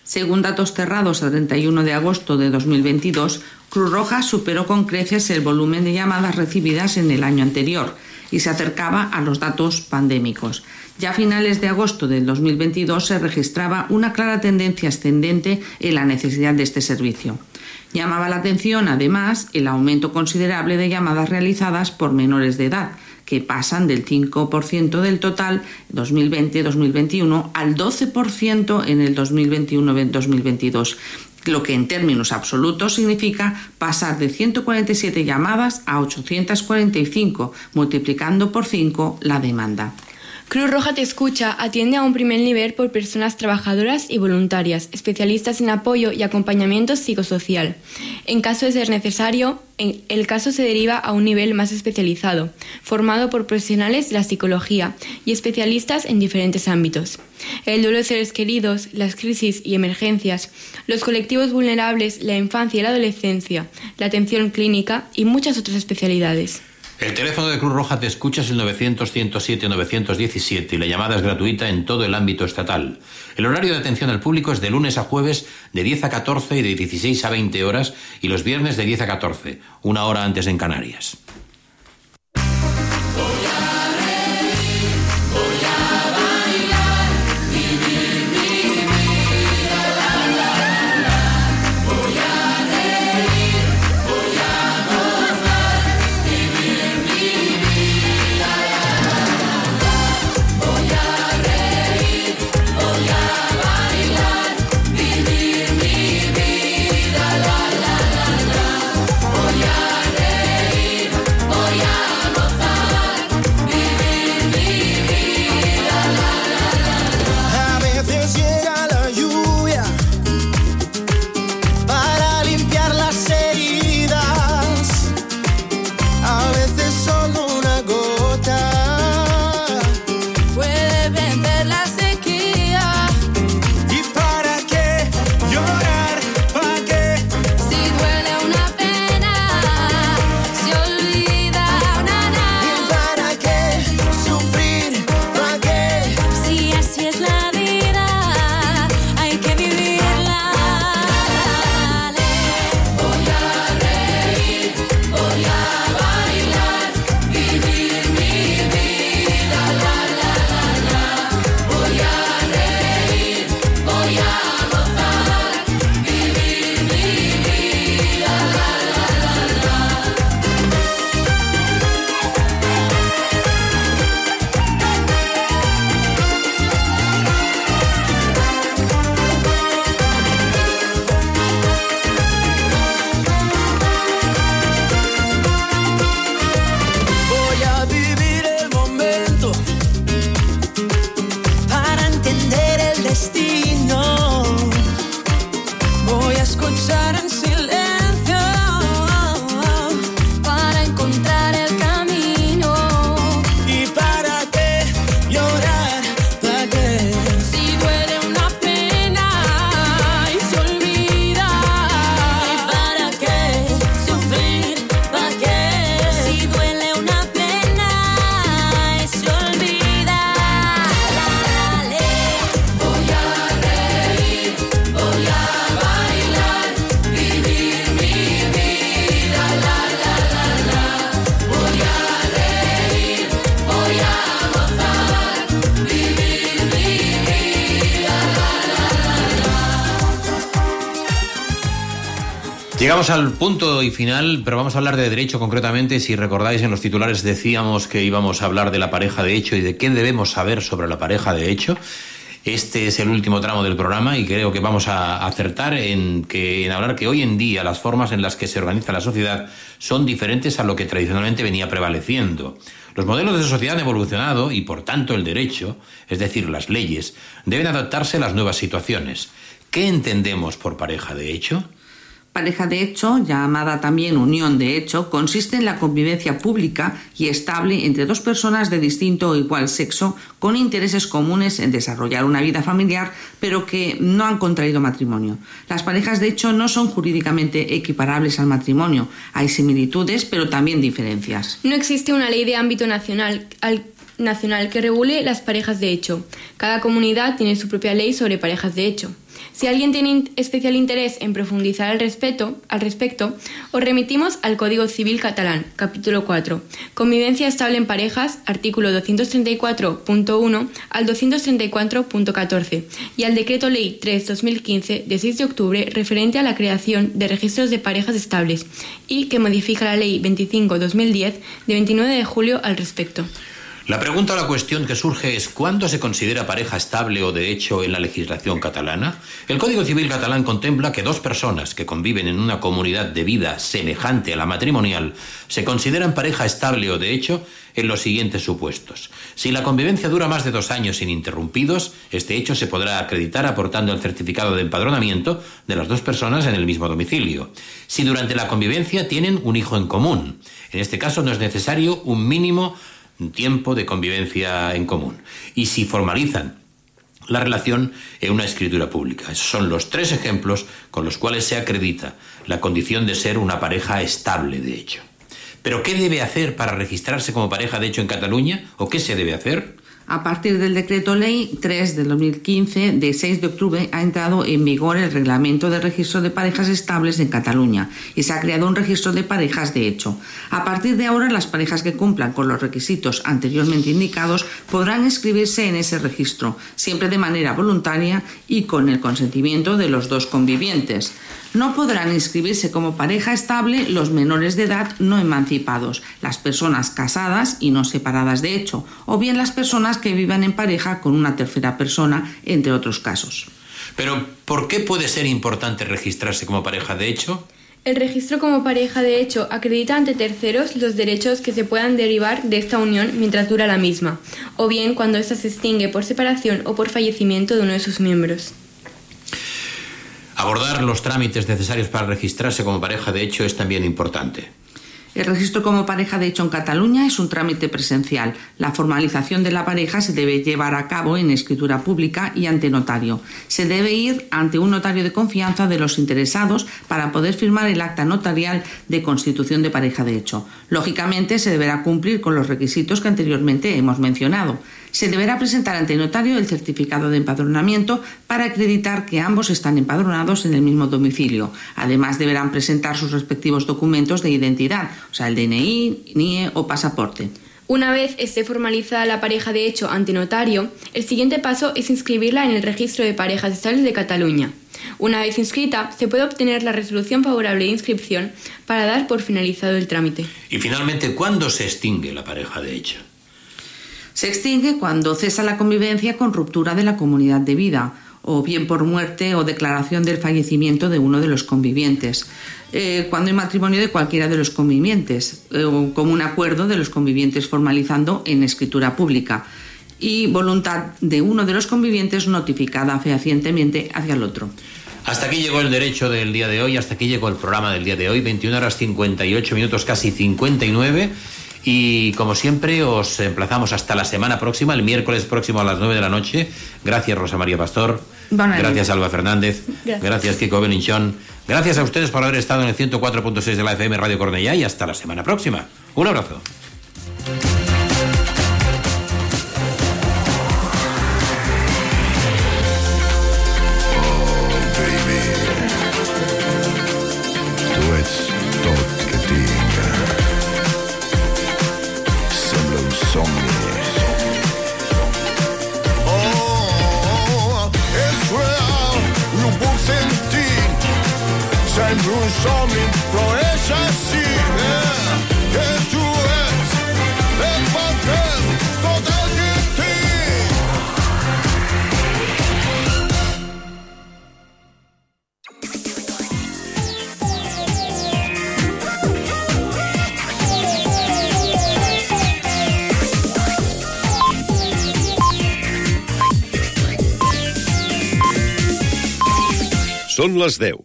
Según datos cerrados a 31 de agosto de 2022, Cruz Roja superó con creces el volumen de llamadas recibidas en el año anterior y se acercaba a los datos pandémicos. Ya a finales de agosto del 2022 se registraba una clara tendencia ascendente en la necesidad de este servicio. Llamaba la atención, además, el aumento considerable de llamadas realizadas por menores de edad, que pasan del 5% del total 2020-2021 al 12% en el 2021-2022 lo que en términos absolutos significa pasar de 147 llamadas a 845, multiplicando por 5 la demanda. Cruz Roja Te Escucha atiende a un primer nivel por personas trabajadoras y voluntarias, especialistas en apoyo y acompañamiento psicosocial. En caso de ser necesario, el caso se deriva a un nivel más especializado, formado por profesionales de la psicología y especialistas en diferentes ámbitos. El duelo de seres queridos, las crisis y emergencias, los colectivos vulnerables, la infancia y la adolescencia, la atención clínica y muchas otras especialidades. El teléfono de Cruz Roja te escucha es el 900-107-917 y la llamada es gratuita en todo el ámbito estatal. El horario de atención al público es de lunes a jueves de 10 a 14 y de 16 a 20 horas y los viernes de 10 a 14, una hora antes en Canarias. Llegamos al punto y final, pero vamos a hablar de derecho concretamente. Si recordáis, en los titulares decíamos que íbamos a hablar de la pareja de hecho y de qué debemos saber sobre la pareja de hecho. Este es el último tramo del programa y creo que vamos a acertar en, que, en hablar que hoy en día las formas en las que se organiza la sociedad son diferentes a lo que tradicionalmente venía prevaleciendo. Los modelos de sociedad han evolucionado y, por tanto, el derecho, es decir, las leyes, deben adaptarse a las nuevas situaciones. ¿Qué entendemos por pareja de hecho? Pareja de hecho, llamada también unión de hecho, consiste en la convivencia pública y estable entre dos personas de distinto o igual sexo con intereses comunes en desarrollar una vida familiar, pero que no han contraído matrimonio. Las parejas de hecho no son jurídicamente equiparables al matrimonio. Hay similitudes, pero también diferencias. No existe una ley de ámbito nacional, al- nacional que regule las parejas de hecho. Cada comunidad tiene su propia ley sobre parejas de hecho. Si alguien tiene especial interés en profundizar al, respeto, al respecto, os remitimos al Código Civil Catalán, capítulo 4, Convivencia estable en parejas, artículo 234.1 al 234.14, y al Decreto Ley 3-2015 de 6 de octubre referente a la creación de registros de parejas estables y que modifica la Ley 25-2010 de 29 de julio al respecto. La pregunta o la cuestión que surge es ¿cuándo se considera pareja estable o de hecho en la legislación catalana? El Código Civil catalán contempla que dos personas que conviven en una comunidad de vida semejante a la matrimonial se consideran pareja estable o de hecho en los siguientes supuestos. Si la convivencia dura más de dos años ininterrumpidos, este hecho se podrá acreditar aportando el certificado de empadronamiento de las dos personas en el mismo domicilio. Si durante la convivencia tienen un hijo en común, en este caso no es necesario un mínimo un tiempo de convivencia en común. Y si formalizan la relación en una escritura pública. Esos son los tres ejemplos con los cuales se acredita la condición de ser una pareja estable, de hecho. Pero ¿qué debe hacer para registrarse como pareja de hecho en Cataluña? ¿O qué se debe hacer? A partir del decreto ley 3 del 2015, de 6 de octubre, ha entrado en vigor el reglamento de registro de parejas estables en Cataluña y se ha creado un registro de parejas de hecho. A partir de ahora, las parejas que cumplan con los requisitos anteriormente indicados podrán inscribirse en ese registro, siempre de manera voluntaria y con el consentimiento de los dos convivientes. No podrán inscribirse como pareja estable los menores de edad no emancipados, las personas casadas y no separadas de hecho, o bien las personas que vivan en pareja con una tercera persona, entre otros casos. Pero ¿por qué puede ser importante registrarse como pareja de hecho? El registro como pareja de hecho acredita ante terceros los derechos que se puedan derivar de esta unión mientras dura la misma, o bien cuando ésta se extingue por separación o por fallecimiento de uno de sus miembros. Abordar los trámites necesarios para registrarse como pareja de hecho es también importante. El registro como pareja de hecho en Cataluña es un trámite presencial. La formalización de la pareja se debe llevar a cabo en escritura pública y ante notario. Se debe ir ante un notario de confianza de los interesados para poder firmar el acta notarial de constitución de pareja de hecho. Lógicamente se deberá cumplir con los requisitos que anteriormente hemos mencionado. Se deberá presentar ante el notario el certificado de empadronamiento para acreditar que ambos están empadronados en el mismo domicilio. Además deberán presentar sus respectivos documentos de identidad, o sea, el DNI, NIE o pasaporte. Una vez esté formalizada la pareja de hecho ante notario, el siguiente paso es inscribirla en el registro de parejas estables de Cataluña. Una vez inscrita, se puede obtener la resolución favorable de inscripción para dar por finalizado el trámite. Y finalmente, ¿cuándo se extingue la pareja de hecho? Se extingue cuando cesa la convivencia con ruptura de la comunidad de vida, o bien por muerte o declaración del fallecimiento de uno de los convivientes. Eh, cuando hay matrimonio de cualquiera de los convivientes, eh, o como un acuerdo de los convivientes formalizando en escritura pública, y voluntad de uno de los convivientes notificada fehacientemente hacia el otro. Hasta aquí llegó el derecho del día de hoy, hasta aquí llegó el programa del día de hoy, 21 horas 58 minutos, casi 59. Y como siempre, os emplazamos hasta la semana próxima, el miércoles próximo a las 9 de la noche. Gracias, Rosa María Pastor. Gracias, Alba Fernández. Gracias. Gracias, Kiko Beninchón. Gracias a ustedes por haber estado en el 104.6 de la FM Radio Cornellá y hasta la semana próxima. Un abrazo. Són les 10.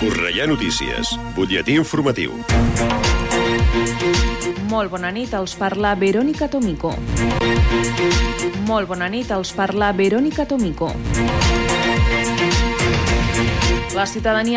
Cornellà Notícies, butlletí informatiu. Molt bona nit, els parla Verónica Tomico. Molt bona nit, els parla Verónica Tomico. La ciutadania